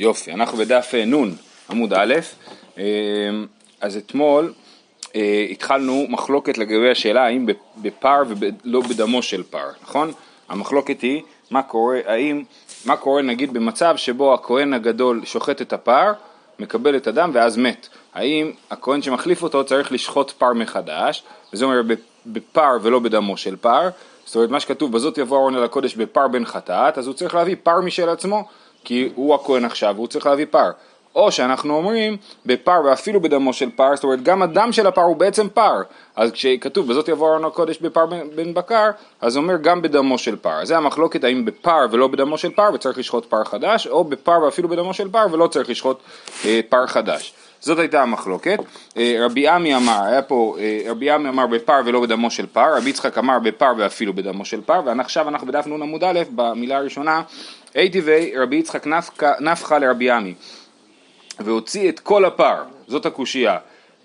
יופי, אנחנו בדף אה, נ' עמוד א', אה, אז אתמול אה, התחלנו מחלוקת לגבי השאלה האם בפר ולא בדמו של פר, נכון? המחלוקת היא מה קורה, האם, מה קורה נגיד במצב שבו הכהן הגדול שוחט את הפר, מקבל את הדם ואז מת, האם הכהן שמחליף אותו צריך לשחוט פר מחדש, וזה אומר בפר ולא בדמו של פר, זאת אומרת מה שכתוב בזאת יבוא ארון אל הקודש בפר בן חטאת, אז הוא צריך להביא פר משל עצמו כי הוא הכהן עכשיו והוא צריך להביא פר. או שאנחנו אומרים בפר ואפילו בדמו של פר, זאת אומרת גם הדם של הפר הוא בעצם פר, אז כשכתוב בזאת יבוא אהרן אל הקודש בפר בן בקר, אז אומר גם בדמו של פר. זה המחלוקת האם בפר ולא בדמו של פר וצריך לשחוט פר חדש, או בפר ואפילו בדמו של פר ולא צריך לשחוט אה, פר חדש. זאת הייתה המחלוקת. אה, רבי אמי אמר, היה פה, אה, רבי אמי אמר בפר ולא בדמו של פר, רבי יצחק אמר בפר ואפילו בדמו של פר, ועכשיו אנחנו בדף נ' עמוד א', במילה הראשונה, הייתי ורבי יצחק נפחה לרבי עמי, והוציא את כל הפר, זאת הקושייה,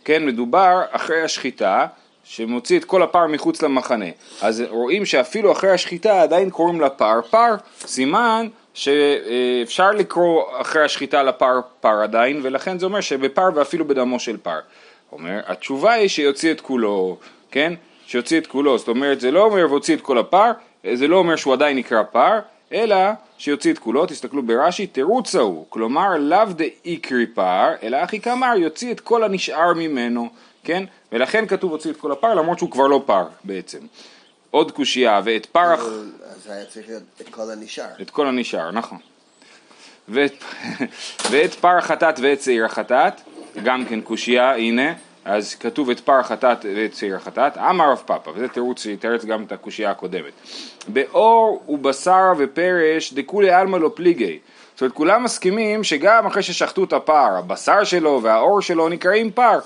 כן, מדובר אחרי השחיטה, שמוציא את כל הפר מחוץ למחנה, אז רואים שאפילו אחרי השחיטה עדיין קוראים לפר פר, סימן שאפשר לקרוא אחרי השחיטה לפר פר עדיין, ולכן זה אומר שבפר ואפילו בדמו של פר. אומר, התשובה היא שיוציא את כולו, כן? שיוציא את כולו, זאת אומרת זה לא אומר והוציא את כל הפר, זה לא אומר שהוא עדיין נקרא פר, אלא שיוציא את כולו, תסתכלו ברש"י, תירוץ ההוא, כלומר לאו דאיקרי פר, אלא אחי כאמר יוציא את כל הנשאר ממנו, כן? ולכן כתוב הוציא את כל הפר למרות שהוא כבר לא פר בעצם. עוד קושייה, ואת פרח... אז היה צריך להיות את כל הנשאר. את כל הנשאר, נכון. ואת, ואת פר החטאת ואת שעיר החטאת, גם כן קושייה, הנה, אז כתוב את פר החטאת ואת שעיר החטאת, אמר רב פאפא, וזה תירוץ שיתרץ גם את הקושייה הקודמת. בעור ובשר ופרש דכולי עלמא לא פליגי. זאת אומרת, כולם מסכימים שגם אחרי ששחטו את הפר, הבשר שלו והעור שלו נקראים פר.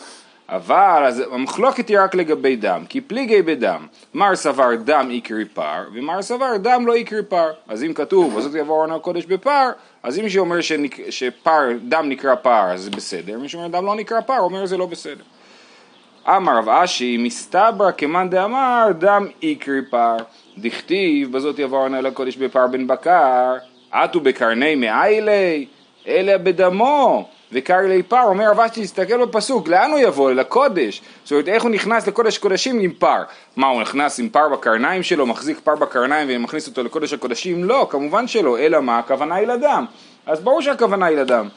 אבל אז המחלוקת היא רק לגבי דם, כי פליגי בדם, מר סבר דם איקרי פר, ומר סבר דם לא איקרי פר. אז אם כתוב, וזאת יבוא אהרן אל הקודש בפר, אז אם מישהו אומר שנק... שפר, דם נקרא פר, אז זה בסדר, מי שאומר דם לא נקרא פר, אומר זה לא בסדר. אמר רב אשי, מסתברא כמאן דאמר דם איקרי פר, דכתיב, בזאת יבוא אהרן אל הקודש בפר בן בקר, אטו בקרניה מעייל ליה, אלא בדמו. וקרי ליה פר, אומר רב אשי, תסתכל בפסוק, לאן הוא יבוא? לקודש. זאת אומרת, איך הוא נכנס לקודש קודשים עם פר? מה, הוא נכנס עם פר בקרניים שלו, מחזיק פר בקרניים ומכניס אותו לקודש הקודשים? לא, כמובן שלא, אלא מה? הכוונה היא לדם. אז ברור שהכוונה היא לדם.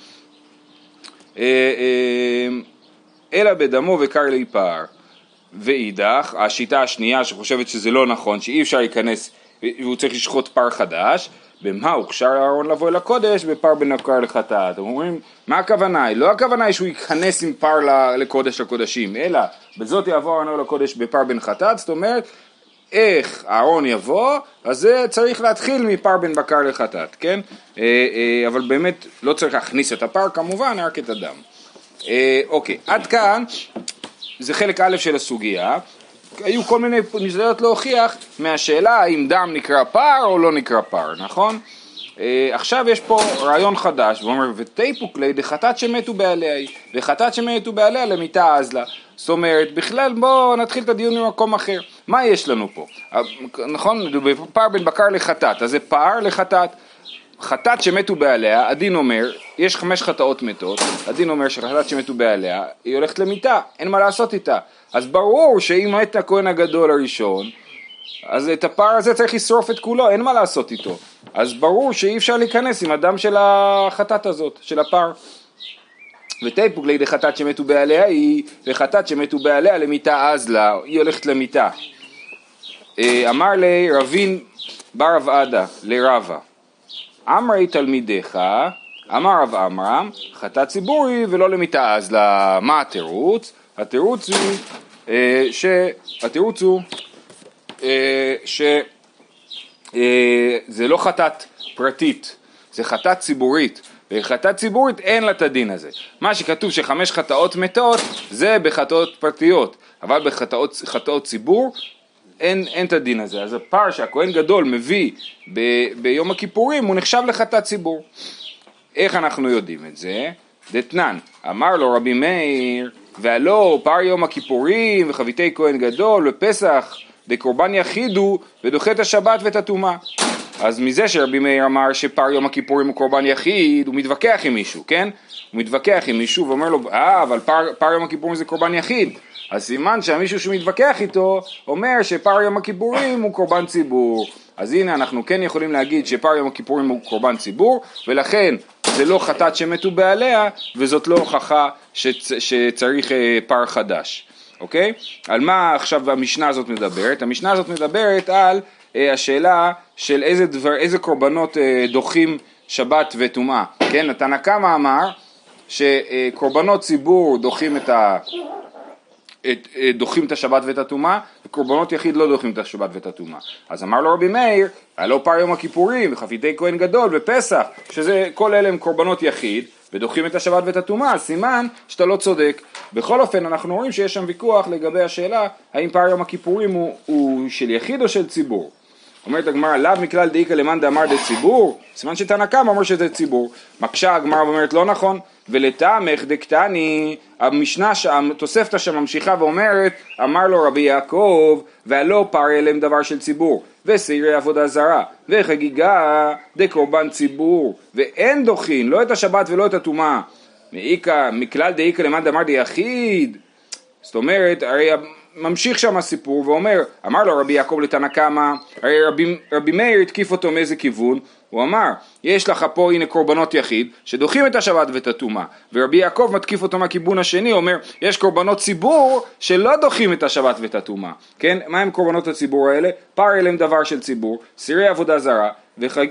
אה, אה, אלא בדמו וקר לי פר. ואידך, השיטה השנייה שחושבת שזה לא נכון, שאי אפשר להיכנס והוא צריך לשחוט פר חדש, במה הוכשר אהרון לבוא אל הקודש? בפר בנקר לחטאת. הם אומרים, מה הכוונה? לא הכוונה היא שהוא ייכנס עם פר לקודש הקודשים, אלא בזאת יעבור אהרון לקודש בפר בן חטאת, זאת אומרת, איך אהרון יבוא, אז זה צריך להתחיל מפר בן בקר לחטאת, כן? אה, אה, אבל באמת לא צריך להכניס את הפר כמובן, רק את הדם. אה, אוקיי, עד כאן זה חלק א' של הסוגיה. היו כל מיני ניסיונות להוכיח מהשאלה האם דם נקרא פר או לא נקרא פר, נכון? אה, עכשיו יש פה רעיון חדש, הוא אומר ותיפוק לי דחטאת שמתו בעליה היא, וחטאת שמתו בעליה למיתה אזלה. זאת אומרת, בכלל בואו נתחיל את הדיון ממקום אחר. מה יש לנו פה? אה, נכון, פר בין בקר לחטאת, אז זה פר לחטאת. חטאת שמתו בעליה, הדין אומר, יש חמש חטאות מתות, הדין אומר שחטאת שמתו בעליה, היא הולכת למיתה, אין מה לעשות איתה. אז ברור שאם מת הכהן הגדול הראשון, אז את הפר הזה צריך לשרוף את כולו, אין מה לעשות איתו. אז ברור שאי אפשר להיכנס עם הדם של החטאת הזאת, של הפר. ותיפוג לידי חטאת שמתו בעליה היא, וחטאת שמתו בעליה למיתה אז לה, היא הולכת למיתה. אה, אמר לי רבין בר רב עדה לרבה, אמרי תלמידיך, אמר רב עמרם, חטאת ציבורי ולא למיתה אז לה, מה התירוץ? התירוץ הוא, אה, ש... התירוץ הוא אה, שזה אה, לא חטאת פרטית, זה חטאת ציבורית. וחטאת ציבורית אין לה את הדין הזה. מה שכתוב שחמש חטאות מתות זה בחטאות פרטיות, אבל בחטאות ציבור אין, אין את הדין הזה. אז הפר שהכהן גדול מביא ב, ביום הכיפורים הוא נחשב לחטאת ציבור. איך אנחנו יודעים את זה? דתנן, אמר לו רבי מאיר והלא פר יום הכיפורים וחביתי כהן גדול ופסח דקורבן יחיד הוא ודוחה את השבת ואת הטומאה. אז מזה שרבי מאיר אמר שפר יום הכיפורים הוא קורבן יחיד, הוא מתווכח עם מישהו, כן? הוא מתווכח עם מישהו ואומר לו, אה, אבל פר, פר יום הכיפורים זה קורבן יחיד. אז סימן שהמישהו שמתווכח איתו אומר שפר יום הכיפורים הוא קורבן ציבור. אז הנה אנחנו כן יכולים להגיד שפר יום הכיפורים הוא קורבן ציבור, ולכן זה לא חטאת שמתו בעליה, וזאת לא הוכחה שצ, שצריך אה, פר חדש. אוקיי? על מה עכשיו המשנה הזאת מדברת? המשנה הזאת מדברת על אה, השאלה של איזה, דבר, איזה קורבנות אה, דוחים שבת וטומאה. כן, התנא קמא אמר שקורבנות ציבור דוחים את, ה, את, אה, דוחים את השבת ואת הטומאה, וקורבנות יחיד לא דוחים את השבת ואת הטומאה. אז אמר לו רבי מאיר, הלא פר יום הכיפורים וחפיתי כהן גדול ופסח, שזה כל אלה הם קורבנות יחיד, ודוחים את השבת ואת הטומאה, סימן שאתה לא צודק. בכל אופן, אנחנו רואים שיש שם ויכוח לגבי השאלה האם פר יום הכיפורים הוא, הוא של יחיד או של ציבור. אומרת הגמרא, לאו מכלל דאיכא למאן דאמר דציבור, סימן שתנא קמא אומר שזה ציבור. מקשה הגמרא ואומרת לא נכון, ולטעמך דקטני, המשנה, התוספתא שם ממשיכה ואומרת, אמר לו רבי יעקב, והלא פר אליהם דבר של ציבור, ושעירי עבודה זרה, וחגיגה דקורבן ציבור, ואין דוחין, לא את השבת ולא את הטומאה. מכלל דאיכא למאן דאמר דיחיד, זאת אומרת, הרי ממשיך שם הסיפור ואומר, אמר לו רבי יעקב לתנא קמא, הרי רבי, רבי מאיר התקיף אותו מאיזה כיוון? הוא אמר, יש לך פה הנה קורבנות יחיד, שדוחים את השבת ואת הטומאה, ורבי יעקב מתקיף אותו מהכיוון השני, אומר, יש קורבנות ציבור שלא דוחים את השבת ואת הטומאה, כן? מה הם קורבנות הציבור האלה? פר אליהם דבר של ציבור, סירי עבודה זרה, וחג...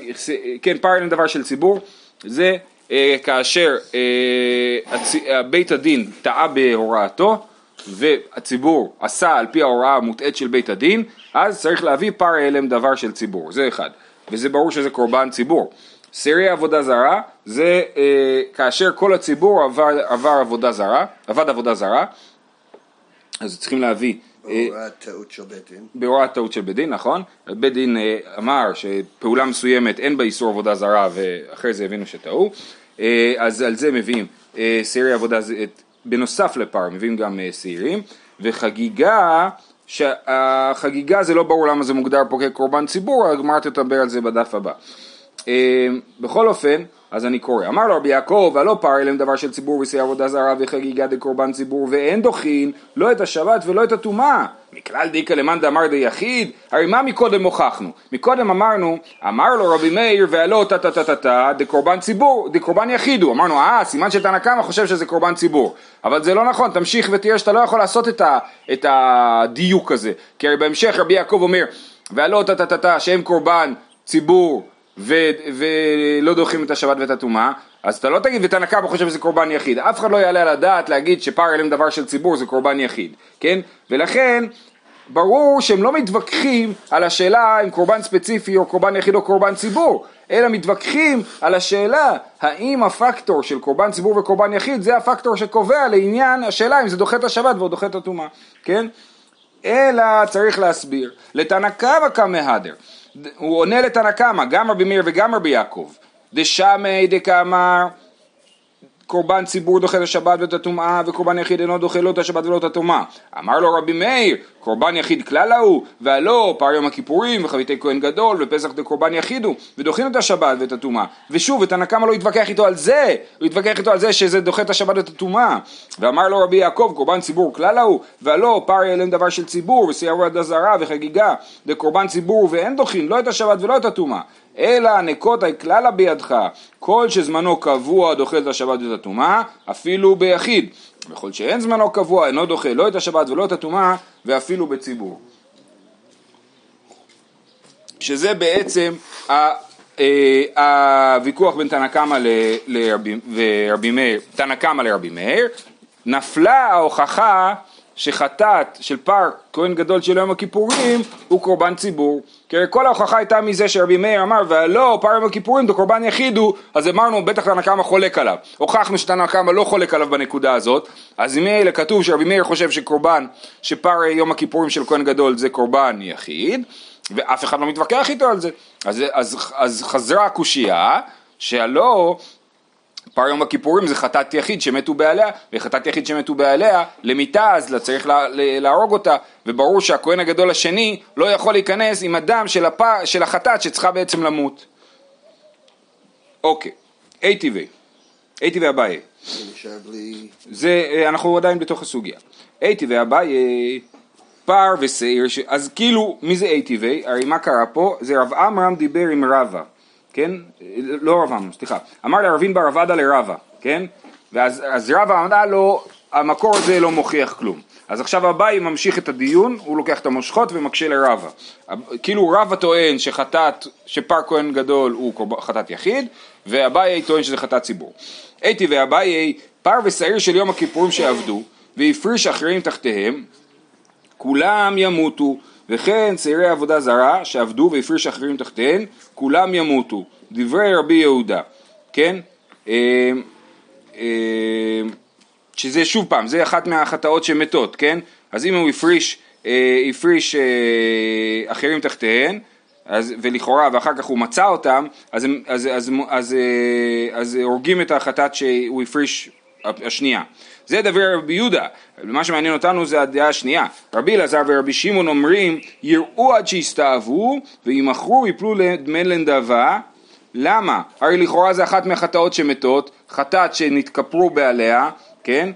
כן, פר אליהם דבר של ציבור, זה אה, כאשר אה, הצ... בית הדין טעה בהוראתו, והציבור עשה על פי ההוראה המוטעית של בית הדין, אז צריך להביא פר הלם דבר של ציבור, זה אחד, וזה ברור שזה קורבן ציבור. סירי עבודה זרה זה אה, כאשר כל הציבור עבר, עבר עבודה זרה, עבד עבודה זרה, אז צריכים להביא אה, בהוראת טעות של בית דין. בהוראת טעות של בית דין, נכון. בית דין אה, אמר שפעולה מסוימת אין בה איסור עבודה זרה ואחרי זה הבינו שטעו, אה, אז על זה מביאים סירי עבודה, בנוסף לפר מביאים גם שעירים, וחגיגה, שהחגיגה זה לא ברור למה זה מוגדר פה כקורבן ציבור, הגמרא תדבר על זה בדף הבא. בכל אופן, אז אני קורא, אמר לו רבי יעקב, הלא פר אלם דבר של ציבור ושיא עבודה זרה וחגיגה דקורבן ציבור ואין דוחין לא את השבת ולא את הטומאה. מכלל דיקא למאן דאמר דיחיד, הרי מה מקודם הוכחנו? מקודם אמרנו, אמר לו רבי מאיר והלא טה טה טה טה טה דקורבן ציבור, דקורבן יחיד הוא. אמרנו, אה, סימן שתנא קמא חושב שזה קורבן ציבור. אבל זה לא נכון, תמשיך ותראה שאתה לא יכול לעשות את, ה, את הדיוק הזה. כי הרי בהמשך רבי יעקב אומר, והלא טה טה טה טה שהם קורבן ציבור ו- ולא דוחים את השבת ואת הטומאה, אז אתה לא תגיד ותנא קמא חושב שזה קורבן יחיד, אף אחד לא יעלה על הדעת להגיד שפר אליהם דבר של ציבור זה קורבן יחיד, כן? ולכן ברור שהם לא מתווכחים על השאלה אם קורבן ספציפי או קורבן יחיד או קורבן ציבור, אלא מתווכחים על השאלה האם הפקטור של קורבן ציבור וקורבן יחיד זה הפקטור שקובע לעניין השאלה אם זה דוחה את השבת או דוחה את הטומאה, כן? אלא צריך להסביר, לתנא קמא כמהדר הוא עונה לתנא קמא, גם רבי מאיר וגם רבי יעקב. דשמי דקאמר קורבן ציבור דוחה את השבת ואת הטומאה וקורבן יחיד אינו דוחה לא את השבת ולא את הטומאה. אמר לו רבי מאיר קורבן יחיד כלל ההוא והלא פר יום הכיפורים וחביתי כהן גדול ופסח דקורבן יחיד הוא ודוחים את השבת ואת הטומאה. ושוב את הנקמה לא התווכח איתו על זה הוא התווכח איתו על זה שזה דוחה את השבת ואת הטומאה. ואמר לו רבי יעקב קורבן ציבור כלל ההוא והלא פר ילם דבר של ציבור ושערו עד הזרה וחגיגה. דקורבן ציבור ואין דוחים לא את השבת ולא את הטומאה אלא נקוטה כללה בידך, כל שזמנו קבוע דוחה את השבת ואת הטומאה, אפילו ביחיד. וכל שאין זמנו קבוע אינו דוחה לא את השבת ולא את הטומאה, ואפילו בציבור. שזה בעצם אה, הוויכוח בין תנא קמא לרבי מאיר, תנא קמא לרבי מאיר, נפלה ההוכחה שחטאת של פר כהן גדול של יום הכיפורים הוא קורבן ציבור. כי כל ההוכחה הייתה מזה שרבי מאיר אמר והלא פר יום הכיפורים זה קורבן יחיד הוא אז אמרנו בטח תנא קמא חולק עליו. הוכחנו שתנא קמא לא חולק עליו בנקודה הזאת אז אלה כתוב שרבי מאיר חושב שקורבן שפר יום הכיפורים של כהן גדול זה קורבן יחיד ואף אחד לא מתווכח איתו על זה אז, אז, אז חזרה הקושייה שהלא פר יום הכיפורים זה חטאת יחיד שמתו בעליה, וחטאת יחיד שמתו בעליה, למיתה אז צריך לה, להרוג אותה, וברור שהכהן הגדול השני לא יכול להיכנס עם הדם של, הפ... של החטאת שצריכה בעצם למות. אוקיי, אי טבעי, אי טבעי אביי. זה אה, אנחנו עדיין בתוך הסוגיה. אי טבעי אביי, פר ושעיר. אז כאילו, מי זה אי טבעי? הרי מה קרה פה? זה רב עמרם דיבר עם רבא. כן? לא רב עמרם, סליחה. אמר לרבין בר עבדה לרבה, כן? ואז אז רבה אמרה לו, המקור הזה לא מוכיח כלום. אז עכשיו אביי ממשיך את הדיון, הוא לוקח את המושכות ומקשה לרבה. כאילו רבה טוען שחטאת, שפר כהן גדול הוא חטאת יחיד, ואביי טוען שזה חטאת ציבור. הייתי ואביי, פר ושעיר של יום הכיפורים שעבדו, והפריש אחרים תחתיהם, כולם ימותו, וכן צעירי עבודה זרה שעבדו והפריש אחרים תחתיהן, כולם ימותו. דברי רבי יהודה, כן? אה, אה, שזה שוב פעם, זה אחת מהחטאות שמתות, כן? אז אם הוא הפריש, אה, הפריש אחרים תחתיהן, אז, ולכאורה, ואחר כך הוא מצא אותם, אז, אז, אז, אז, אז הורגים את החטאת שהוא הפריש השנייה. זה דבר רבי יהודה, מה שמעניין אותנו זה הדעה השנייה. רבי אלעזר ורבי שמעון אומרים, יראו עד שיסתאבו, וימכרו יפלו לדמי לנדבה. למה? הרי לכאורה זה אחת מהחטאות שמתות, חטאת שנתכפרו בעליה, כן?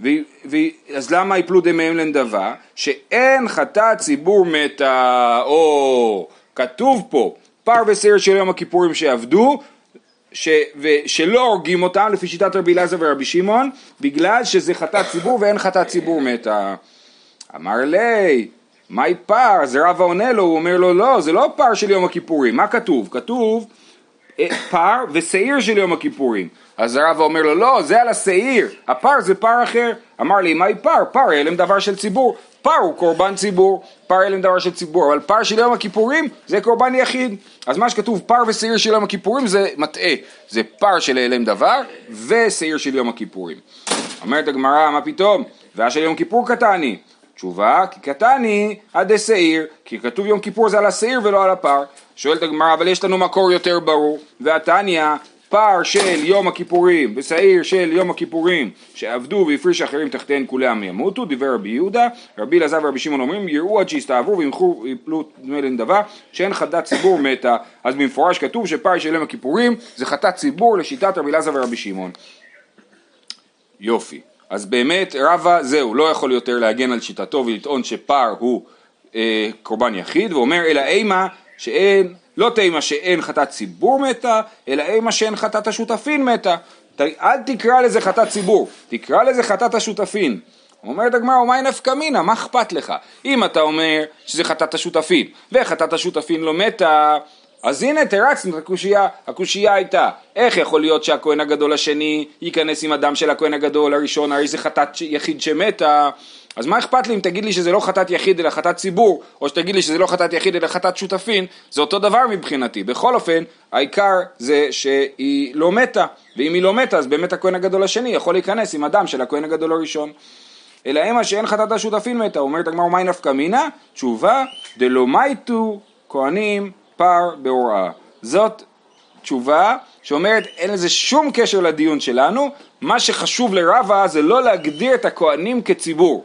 ו, ו, אז למה יפלו דמיהם לנדבה? שאין חטאת ציבור מתה, או כתוב פה, פר ושעיר של יום הכיפורים שעבדו, ש, ושלא הורגים אותם לפי שיטת רבי אלעזר ורבי שמעון בגלל שזה חטאת ציבור ואין חטאת ציבור מתה. אמר לי, מהי פר? אז רבא עונה לו, הוא אומר לו לא, זה לא פר של יום הכיפורים, מה כתוב? כתוב פר ושעיר של יום הכיפורים. אז רבא אומר לו לא, זה על השעיר, הפר זה פר אחר. אמר ליה, מאי פר? פר העלם דבר של ציבור. פר הוא קורבן ציבור, פר העלם דבר של ציבור, אבל פר של יום הכיפורים זה קורבן יחיד. אז מה שכתוב פר ושעיר של יום הכיפורים זה מטעה, זה פר של העלם דבר ושעיר של יום הכיפורים. אומרת הגמרא, מה פתאום? והא של יום כיפור קתני. תשובה, כי קתני אשעיר, כי כתוב יום כיפור זה על השעיר ולא על הפר. שואלת הגמרא, אבל יש לנו מקור יותר ברור, והתניא פר של יום הכיפורים ושעיר של יום הכיפורים שעבדו והפריש אחרים תחתיהן כולם ימותו, דיבר רבי יהודה, רבי אלעזר ורבי שמעון אומרים יראו עד שיסתעברו וימחו ויפלו דמי לנדבה שאין חטאת ציבור מתה, אז במפורש כתוב שפר של יום הכיפורים זה חטאת ציבור לשיטת רבי אלעזר ורבי שמעון. יופי, אז באמת רבא זהו, לא יכול יותר להגן על שיטתו ולטעון שפר הוא אה, קורבן יחיד, ואומר אלא אימה שאין לא תימא שאין חטאת ציבור מתה, אלא אימא שאין חטאת השותפין מתה. אל תקרא לזה חטאת ציבור, תקרא לזה חטאת השותפין. אומרת הגמרא, ומאי נפקא מינה, מה אכפת לך? אם אתה אומר שזה חטאת השותפין, וחטאת השותפין לא מתה, אז הנה תרצנו את הקושייה, הקושייה הייתה, איך יכול להיות שהכהן הגדול השני ייכנס עם הדם של הכהן הגדול הראשון, הרי זה חטאת יחיד שמתה, אז מה אכפת לי אם תגיד לי שזה לא חטאת יחיד אלא חטאת ציבור, או שתגיד לי שזה לא חטאת יחיד אלא חטאת שותפין, זה אותו דבר מבחינתי. בכל אופן, העיקר זה שהיא לא מתה, ואם היא לא מתה אז באמת הכהן הגדול השני יכול להיכנס עם הדם של הכהן הגדול הראשון. אלא המה שאין חטאת השותפין מתה, אומרת הגמר ומאי נפקא מינה? תשובה, דלא מייטו כהנים פר בהוראה. זאת תשובה שאומרת אין לזה שום קשר לדיון שלנו, מה שחשוב לרבה זה לא להגדיר את הכהנים כציבור.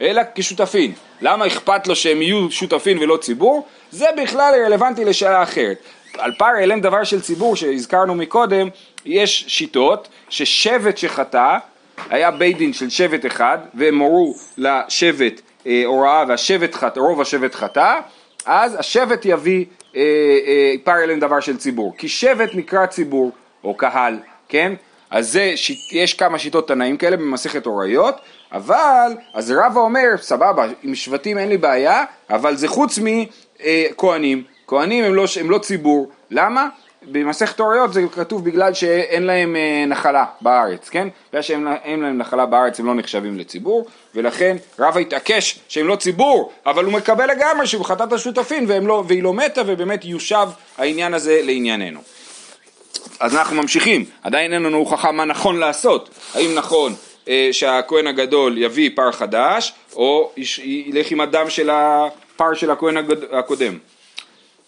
אלא כשותפים. למה אכפת לו שהם יהיו שותפים ולא ציבור? זה בכלל רלוונטי לשאלה אחרת. על פר אליהם דבר של ציבור שהזכרנו מקודם, יש שיטות ששבט שחטא, היה בית דין של שבט אחד, והם הורו לשבט אה, הוראה והשבט חטא, רוב השבט חטא, אז השבט יביא אה, אה, פר אליהם דבר של ציבור. כי שבט נקרא ציבור או קהל, כן? אז זה, יש כמה שיטות תנאים כאלה במסכת הוריות, אבל, אז רבא אומר, סבבה, עם שבטים אין לי בעיה, אבל זה חוץ מכהנים, כהנים הם לא, הם לא ציבור, למה? במסכת הוריות זה כתוב בגלל שאין להם אה, נחלה בארץ, כן? בגלל שאין להם נחלה בארץ הם לא נחשבים לציבור, ולכן רבא התעקש שהם לא ציבור, אבל הוא מקבל לגמרי שהוא חטאת השותפים לא, והיא לא מתה ובאמת יושב העניין הזה לענייננו. אז אנחנו ממשיכים, עדיין אין לנו הוכחה מה נכון לעשות, האם נכון אה, שהכהן הגדול יביא פר חדש, או ילך עם הדם של הפר של הכהן הקודם.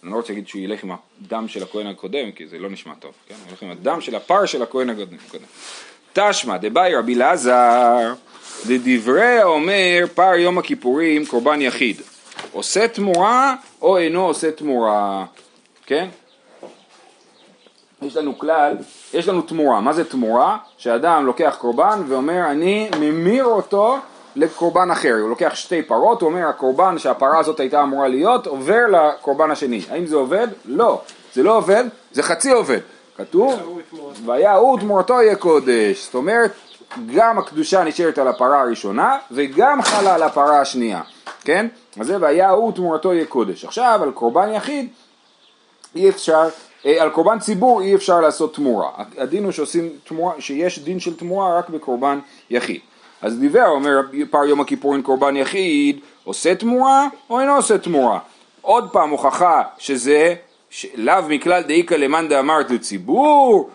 אני לא רוצה להגיד שהוא ילך עם הדם של הכהן הקודם, כי זה לא נשמע טוב, כן? הוא ילך עם הדם של הפר של הכהן הקודם. תשמע דבאי רבי אלעזר, דדברי האומר פר יום הכיפורים קורבן יחיד, עושה תמורה או אינו עושה תמורה, כן? יש לנו כלל, יש לנו תמורה, מה זה תמורה? שאדם לוקח קורבן ואומר אני ממיר אותו לקורבן אחר, הוא לוקח שתי פרות, הוא אומר הקורבן שהפרה הזאת הייתה אמורה להיות עובר לקורבן השני, האם זה עובד? לא, זה לא עובד, זה חצי עובד, כתוב והיה הוא תמורתו יהיה קודש, זאת אומרת גם הקדושה נשארת על הפרה הראשונה וגם חלה על הפרה השנייה, כן? אז זה והיה הוא תמורתו יהיה קודש. עכשיו על קורבן יחיד אי אפשר, אה, על קורבן ציבור אי אפשר לעשות תמורה. הדין הוא שעושים תמורה, שיש דין של תמורה רק בקורבן יחיד. אז דיבר, אומר פר יום הכיפורים קורבן יחיד, עושה תמורה או אינו עושה תמורה. עוד פעם הוכחה שזה לאו מכלל דאיכא למאן דאמרת לציבור,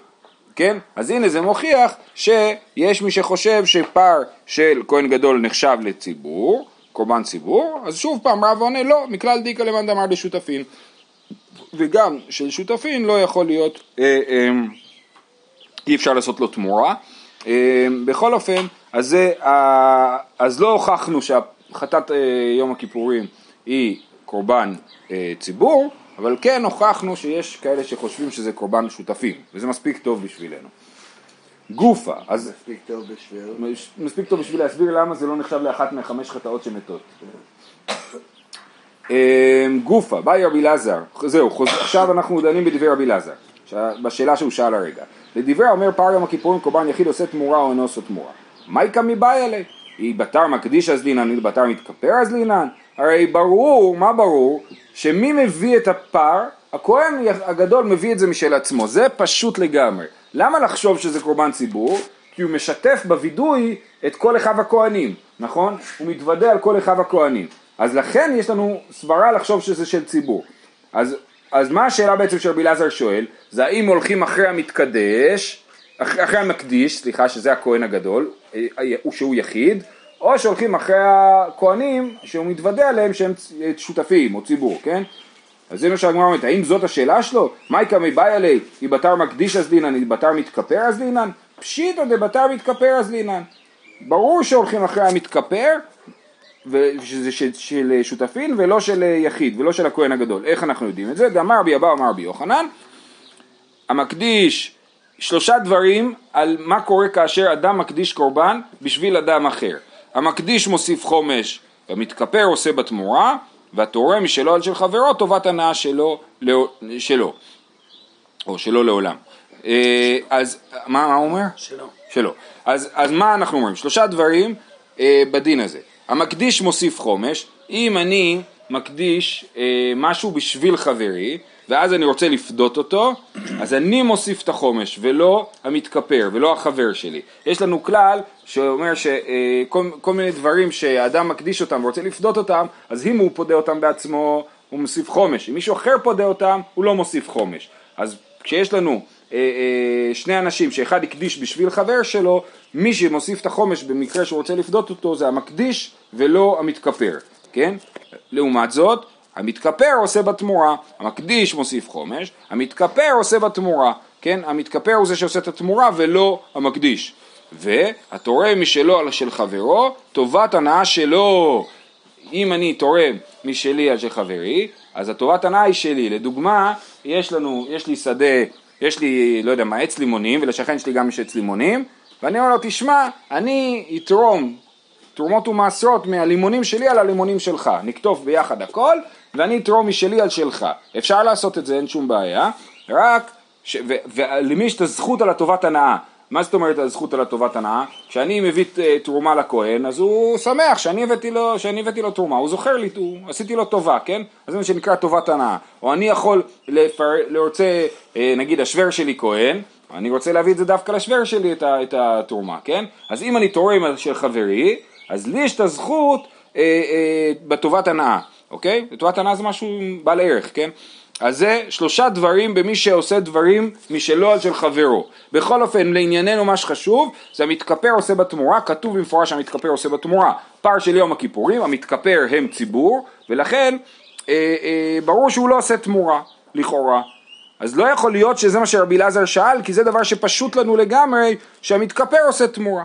כן? אז הנה זה מוכיח שיש מי שחושב שפר של כהן גדול נחשב לציבור, קורבן ציבור, אז שוב פעם רב עונה לא, מכלל דאיכא למאן דאמר לשותפין. וגם של שותפין לא יכול להיות, אה, אה, אי אפשר לעשות לו תמורה. אה, בכל אופן, אז, זה, אה, אז לא הוכחנו שהחטאת אה, יום הכיפורים היא קורבן אה, ציבור, אבל כן הוכחנו שיש כאלה שחושבים שזה קורבן שותפים, וזה מספיק טוב בשבילנו. גופה, אז... מספיק טוב בשביל... מספיק טוב בשביל להסביר למה זה לא נחשב לאחת מהחמש חטאות שמתות. אמ, גופה, באי רבי אלעזר, זהו, עכשיו אנחנו דנים בדברי רבי אלעזר, בשאלה שהוא שאל הרגע. לדברי אומר פר יום הכיפורים קורבן יחיד עושה תמורה או אינו עושה תמורה. מייקה מבאי עלי? היא בתר מקדיש אז לינן, בתר מתכפר אז לינן? הרי ברור, מה ברור? שמי מביא את הפר? הכהן הגדול מביא את זה משל עצמו, זה פשוט לגמרי. למה לחשוב שזה קורבן ציבור? כי הוא משתף בווידוי את כל אחיו הכהנים, נכון? הוא מתוודה על כל אחיו הכהנים. אז לכן יש לנו סברה לחשוב שזה של ציבור. אז, אז מה השאלה בעצם שרבי אלעזר שואל? זה האם הולכים אחרי המתקדש, אחרי, אחרי המקדיש, סליחה, שזה הכהן הגדול, שהוא יחיד, או שהולכים אחרי הכהנים שהוא מתוודה עליהם שהם שותפים או ציבור, כן? אז זה מה שהגמרא אומרת, האם זאת השאלה שלו? מייקה מבאי עלי, היא בתר מקדיש אז דינן, היא בתר מתכפר אז דינן? פשיטא דבתר מתכפר אז דינן. ברור שהולכים אחרי המתכפר, ושזה של, של שותפין ולא של יחיד ולא של הכהן הגדול. איך אנחנו יודעים את זה? דאמר בי אבא אמר בי יוחנן, המקדיש שלושה דברים על מה קורה כאשר אדם מקדיש קורבן בשביל אדם אחר. המקדיש מוסיף חומש, המתכפר עושה בתמורה, והתורם משלו על של חברו טובת הנאה שלו, לא, שלו, או שלו לעולם. אה, אז מה, מה הוא אומר? שלו. שלו. אז, אז מה אנחנו אומרים? שלושה דברים אה, בדין הזה. המקדיש מוסיף חומש, אם אני מקדיש אה, משהו בשביל חברי, ואז אני רוצה לפדות אותו, אז אני מוסיף את החומש ולא המתכפר ולא החבר שלי. יש לנו כלל שאומר שכל אה, מיני דברים שהאדם מקדיש אותם ורוצה לפדות אותם, אז אם הוא פודה אותם בעצמו הוא מוסיף חומש, אם מישהו אחר פודה אותם הוא לא מוסיף חומש. אז כשיש לנו אה, אה, שני אנשים שאחד הקדיש בשביל חבר שלו, מי שמוסיף את החומש במקרה שהוא רוצה לפדות אותו זה המקדיש ולא המתכפר, כן? לעומת זאת, המתכפר עושה בתמורה, המקדיש מוסיף חומש, המתכפר עושה בתמורה, כן? המתכפר הוא זה שעושה את התמורה ולא המקדיש. והתורם משלו על של חברו, טובת הנאה שלו. אם אני תורם משלי על של חברי, אז הטובת הנאה היא שלי. לדוגמה, יש לנו, יש לי שדה, יש לי, לא יודע מה, עץ לימונים, ולשכן שלי גם יש עץ לימונים, ואני אומר לו, תשמע, אני אתרום תרומות ומעשרות מהלימונים שלי על הלימונים שלך, נכתוב ביחד הכל, ואני אתרום משלי על שלך. אפשר לעשות את זה, אין שום בעיה, רק, ש... ו... ולמי יש את הזכות על הטובת הנאה? מה זאת אומרת הזכות על הטובת הנאה? כשאני מביא אה, תרומה לכהן, אז הוא שמח שאני הבאתי לו, שאני הבאתי לו תרומה, הוא זוכר לי, הוא, עשיתי לו טובה, כן? אז זה מה שנקרא טובת הנאה. או אני יכול, לפר... לרוצה, אה, נגיד השוור שלי כהן, אני רוצה להביא את זה דווקא לשוור שלי, את, ה... את התרומה, כן? אז אם אני תורם של חברי, אז לי יש את הזכות אה, אה, בטובת הנאה, אוקיי? בטובת הנאה זה משהו בעל ערך, כן? אז זה שלושה דברים במי שעושה דברים משלו על של חברו. בכל אופן, לענייננו מה שחשוב, זה המתכפר עושה בתמורה, כתוב במפורש שהמתכפר עושה בתמורה. פר של יום הכיפורים, המתכפר הם ציבור, ולכן אה, אה, ברור שהוא לא עושה תמורה, לכאורה. אז לא יכול להיות שזה מה שרבי אלעזר שאל, כי זה דבר שפשוט לנו לגמרי, שהמתכפר עושה תמורה.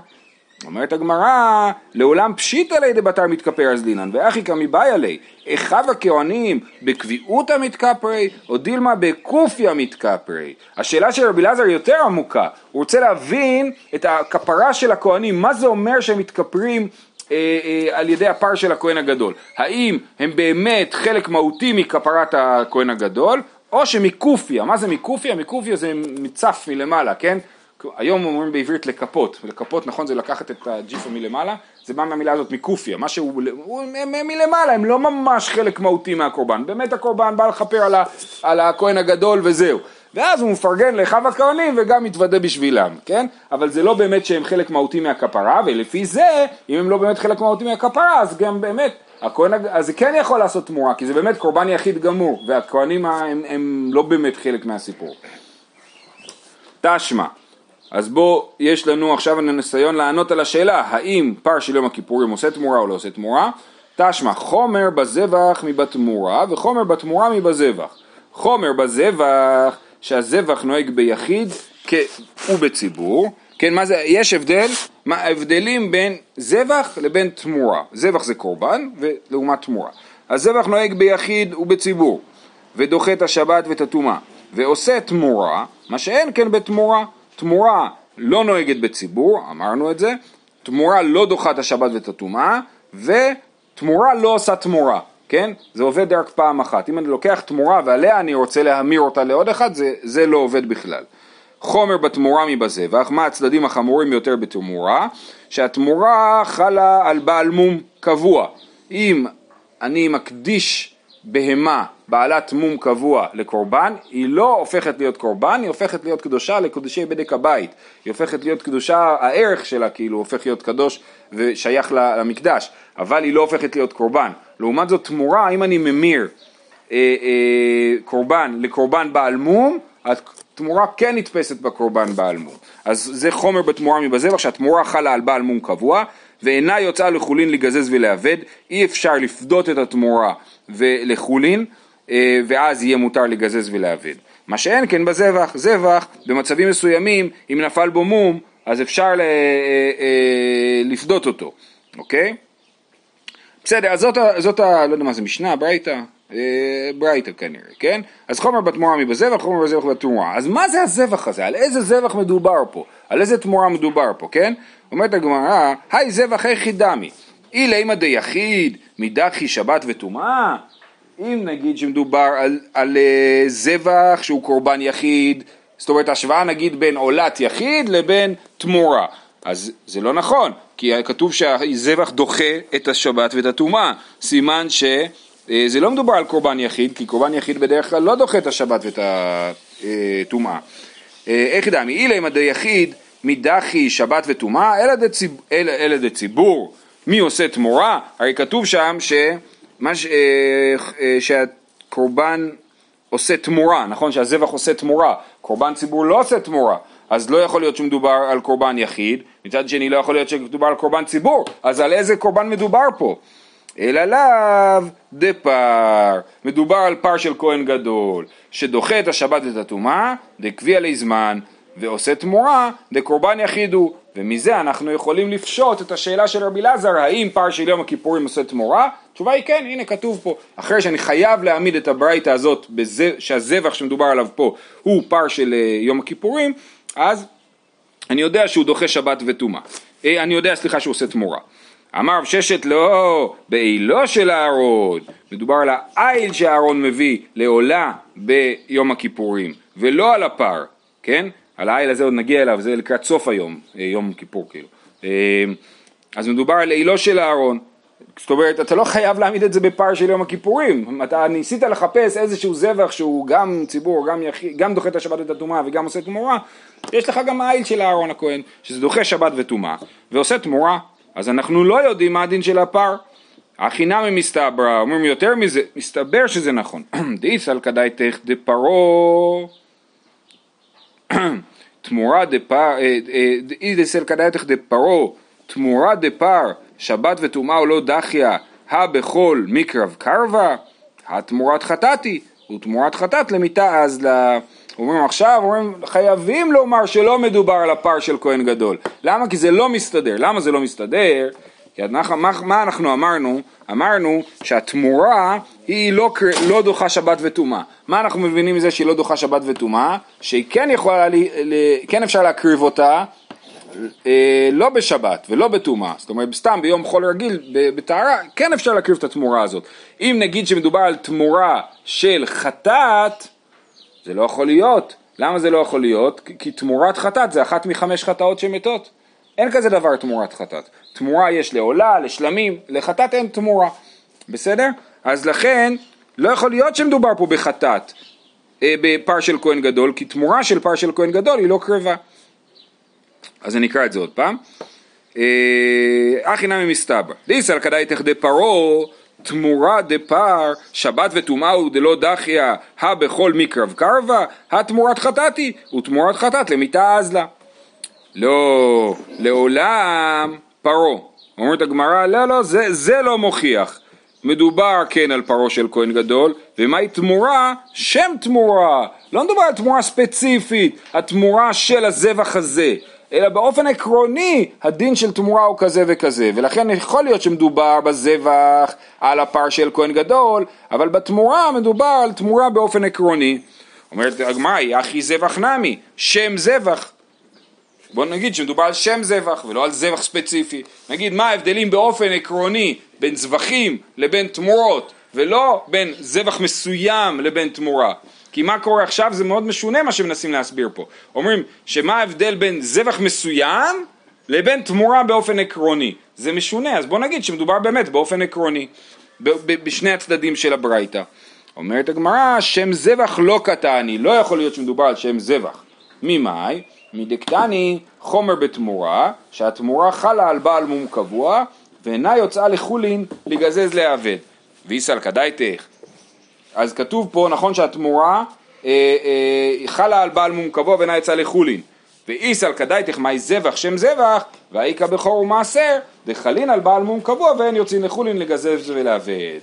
אומרת הגמרא, לעולם פשיטא ליה דבתר מתכפר אז דינן, ואחי כמיבאי עלי, אחיו הכהנים בקביעות המתכפרי, או דילמה בקופיה מתכפרי. השאלה של רבי אלעזר יותר עמוקה, הוא רוצה להבין את הכפרה של הכהנים, מה זה אומר שהם מתכפרים אה, אה, על ידי הפר של הכהן הגדול. האם הם באמת חלק מהותי מכפרת הכהן הגדול, או שמקופיה, מה זה מקופיה? מקופיה זה מצף מלמעלה, כן? היום אומרים בעברית לקפות, לקפות נכון זה לקחת את הג'יפה מלמעלה, זה בא מהמילה הזאת מקופיה, מה שהוא, הוא, הם, הם מלמעלה, הם לא ממש חלק מהותי מהקורבן, באמת הקורבן בא לכפר על, על הכהן הגדול וזהו, ואז הוא מפרגן לאחיו הכהנים וגם מתוודה בשבילם, כן? אבל זה לא באמת שהם חלק מהותי מהכפרה, ולפי זה, אם הם לא באמת חלק מהותי מהכפרה, אז גם באמת, הכהן, אז זה כן יכול לעשות תמורה, כי זה באמת קורבן יחיד גמור, והכהנים הם, הם לא באמת חלק מהסיפור. תשמע אז בוא, יש לנו עכשיו ניסיון לענות על השאלה האם פר של יום הכיפורים עושה תמורה או לא עושה תמורה? תשמע חומר בזבח מבתמורה וחומר בתמורה מבזבח. חומר בזבח שהזבח נוהג ביחיד ובציבור. כן מה זה, יש הבדל, מה ההבדלים בין זבח לבין תמורה. זבח זה קורבן ולעומת תמורה. הזבח נוהג ביחיד ובציבור ודוחה את השבת ואת הטומאה ועושה תמורה מה שאין כן בתמורה תמורה לא נוהגת בציבור, אמרנו את זה, תמורה לא דוחה את השבת ואת הטומאה, ותמורה לא עושה תמורה, כן? זה עובד רק פעם אחת. אם אני לוקח תמורה ועליה אני רוצה להמיר אותה לעוד אחד, זה, זה לא עובד בכלל. חומר בתמורה מבזבח, מה הצדדים החמורים ביותר בתמורה? שהתמורה חלה על בעל מום קבוע. אם אני מקדיש בהמה בעלת מום קבוע לקורבן, היא לא הופכת להיות קורבן, היא הופכת להיות קדושה לקודשי בדק הבית. היא הופכת להיות קדושה, הערך שלה כאילו הופך להיות קדוש ושייך למקדש, אבל היא לא הופכת להיות קורבן. לעומת זאת תמורה, אם אני ממיר אה, אה, קורבן לקורבן בעל מום, התמורה כן נתפסת בקורבן בעל מום. אז זה חומר בתמורה מבזבח שהתמורה חלה על בעל מום קבוע ואינה יוצאה לחולין לגזז ולאבד, אי אפשר לפדות את התמורה ולחולין אה, ואז יהיה מותר לגזז ולאבד. מה שאין כן בזבח, זבח במצבים מסוימים אם נפל בו מום אז אפשר ל, אה, אה, לפדות אותו, אוקיי? בסדר, אז זאת, זאת ה... לא יודע מה זה משנה, ברייתא? ברייתא כנראה, כן? אז חומר בתמורה מבזבח, חומר בזבח בתמורה. אז מה זה הזבח הזה? על איזה זבח מדובר פה? על איזה תמורה מדובר פה, כן? אומרת הגמרא, היי זבח היכי דמי. אילה אימא דיחיד, מדחי שבת וטומאה, אם נגיד שמדובר על, על uh, זבח שהוא קורבן יחיד, זאת אומרת השוואה נגיד בין עולת יחיד לבין תמורה, אז זה לא נכון, כי כתוב שהזבח דוחה את השבת ואת הטומאה, סימן שזה אה, לא מדובר על קורבן יחיד, כי קורבן יחיד בדרך כלל לא דוחה את השבת ואת הטומאה. אה, איך דמי, אילה אם יחיד מדחי שבת וטומאה, אלא דציבור, מי עושה תמורה? הרי כתוב שם ש... מה ש... אה, אה, שהקורבן עושה תמורה, נכון? שהזבח עושה תמורה, קורבן ציבור לא עושה תמורה, אז לא יכול להיות שמדובר על קורבן יחיד, מצד שני לא יכול להיות שמדובר על קורבן ציבור, אז על איזה קורבן מדובר פה? אלא לאו דפר, מדובר על פר של כהן גדול, שדוחה את השבת ואת הטומאה, דקביע לי זמן, ועושה תמורה, דקורבן יחיד הוא, ומזה אנחנו יכולים לפשוט את השאלה של רבי אלעזר, האם פר של יום הכיפורים עושה תמורה? התשובה היא כן, הנה כתוב פה, אחרי שאני חייב להעמיד את הברייתא הזאת, בזה, שהזבח שמדובר עליו פה הוא פר של אה, יום הכיפורים, אז אני יודע שהוא דוחה שבת וטומאה, אה, אני יודע, סליחה, שהוא עושה תמורה. אמר רב ששת לא, בעילו של אהרון, מדובר על העיל שאהרון מביא לעולה ביום הכיפורים, ולא על הפר, כן? העיל הזה עוד נגיע אליו, זה לקראת סוף היום, אה, יום כיפור כאילו. אז מדובר על עילו של אהרון, זאת אומרת, אתה לא חייב להעמיד את זה בפער של יום הכיפורים. אתה ניסית לחפש איזשהו זבח שהוא גם ציבור, גם, יח... גם דוחה את השבת ואת הטומאה וגם עושה תמורה, יש לך גם העיל של אהרון הכהן, שזה דוחה שבת וטומאה, ועושה תמורה, אז אנחנו לא יודעים מה הדין של הפר. החינמי מסתברא, אומרים יותר מזה, מסתבר שזה נכון. דאיסל כדאיתך דפרו תמורה דפר, אה, אה, דאיסל כדאיתך דפרו תמורה דפר שבת וטומאה או לא דחיה, הבכל מקרב קרבה, התמורת חטאת היא, ותמורת חטאת למיתה אז ל... אומרים עכשיו, אומרים חייבים לומר שלא מדובר על הפר של כהן גדול. למה? כי זה לא מסתדר. למה זה לא מסתדר? כי אנחנו, מה, מה אנחנו אמרנו? אמרנו שהתמורה היא לא, לא דוחה שבת וטומאה. מה אנחנו מבינים מזה שהיא לא דוחה שבת וטומאה? שהיא כן יכולה, ל, ל, כן אפשר להקריב אותה אה, לא בשבת ולא בטומאה, זאת אומרת סתם ביום חול רגיל בטהרה כן אפשר להקריב את התמורה הזאת. אם נגיד שמדובר על תמורה של חטאת, זה לא יכול להיות. למה זה לא יכול להיות? כי תמורת חטאת זה אחת מחמש חטאות שמתות. אין כזה דבר תמורת חטאת. תמורה יש לעולה, לשלמים, לחטאת אין תמורה. בסדר? אז לכן לא יכול להיות שמדובר פה בחטאת, אה, בפר של כהן גדול, כי תמורה של פר של כהן גדול היא לא קרבה. אז אני אקרא את זה עוד פעם. אה, אחי נמי מסתבר, דיסל כדאי תחדה פרעה תמורה דפר, שבת וטומאה הוא דלא דחיא, הא בכל מקרב קרבה, התמורת חטאתי, ותמורת חטאת למיתה אזלה. לא, לעולם פרעה. אומרת הגמרא, לא, לא, זה, זה לא מוכיח. מדובר כן על פרעה של כהן גדול, ומהי תמורה? שם תמורה. לא מדובר על תמורה ספציפית, התמורה של הזבח הזה. אלא באופן עקרוני הדין של תמורה הוא כזה וכזה, ולכן יכול להיות שמדובר בזבח על הפר של כהן גדול, אבל בתמורה מדובר על תמורה באופן עקרוני. אומרת הגמרא, אחי זבח נמי, שם זבח. בוא נגיד שמדובר על שם זבח ולא על זבח ספציפי. נגיד מה ההבדלים באופן עקרוני בין זבחים לבין תמורות, ולא בין זבח מסוים לבין תמורה. כי מה קורה עכשיו זה מאוד משונה מה שמנסים להסביר פה. אומרים שמה ההבדל בין זבח מסוים לבין תמורה באופן עקרוני. זה משונה, אז בוא נגיד שמדובר באמת באופן עקרוני, בשני הצדדים של הברייתא. אומרת הגמרא, שם זבח לא קטני, לא יכול להיות שמדובר על שם זבח. ממאי? מדקטני חומר בתמורה, שהתמורה חלה על בעל מום קבוע, ואינה יוצאה לחולין לגזז לאבד. ויסל כדאיתך אז כתוב פה, נכון שהתמורה אה, אה, חלה על בעל מום קבוע ואינה יצאה לחולין. ואיסל כדאיתך מאי זבח שם זבח, והאיכא בכור ומעשר, דחלין על בעל מום קבוע ואין יוצאים לחולין לגזז ולאבד.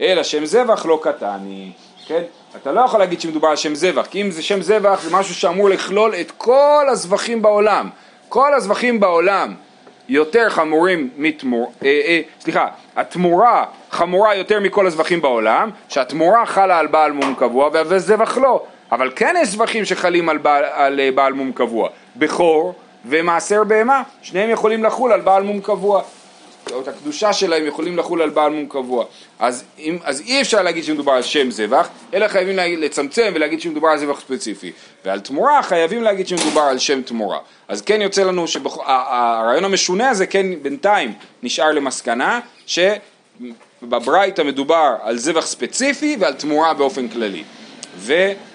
אלא שם זבח לא קטני, כן? אתה לא יכול להגיד שמדובר על שם זבח, כי אם זה שם זבח זה משהו שאמור לכלול את כל הזבחים בעולם. כל הזבחים בעולם יותר חמורים מתמור... אה, אה, סליחה, התמורה חמורה יותר מכל הזבחים בעולם, שהתמורה חלה על בעל מום קבוע והזבח לא. אבל כן יש זבחים שחלים על בעל, על אה, בעל מום קבוע. בכור ומעשר בהמה, שניהם יכולים לחול על בעל מום קבוע. את הקדושה שלהם יכולים לחול על בעל מום קבוע. אז, אם, אז אי אפשר להגיד שמדובר על שם זבח, אלא חייבים לצמצם ולהגיד שמדובר על זבח ספציפי. ועל תמורה חייבים להגיד שמדובר על שם תמורה. אז כן יוצא לנו שהרעיון המשונה הזה כן בינתיים נשאר למסקנה שבברייתא מדובר על זבח ספציפי ועל תמורה באופן כללי.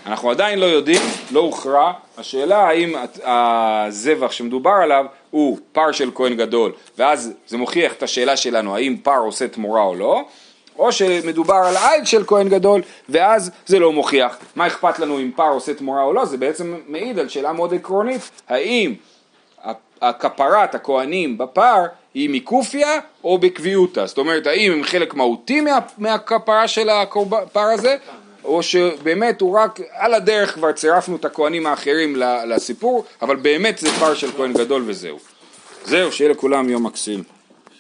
ואנחנו עדיין לא יודעים, לא הוכרע, השאלה האם הזבח שמדובר עליו הוא פר של כהן גדול, ואז זה מוכיח את השאלה שלנו האם פר עושה תמורה או לא, או שמדובר על עיל של כהן גדול, ואז זה לא מוכיח. מה אכפת לנו אם פר עושה תמורה או לא? זה בעצם מעיד על שאלה מאוד עקרונית, האם הכפרת הכהנים בפר היא מקופיה או בקביעותה, זאת אומרת האם הם חלק מהותי מה, מהכפרה של הפר הזה או שבאמת הוא רק על הדרך כבר צירפנו את הכהנים האחרים לסיפור אבל באמת זה פר של כהן גדול וזהו. זהו, שיהיה לכולם יום מקסים.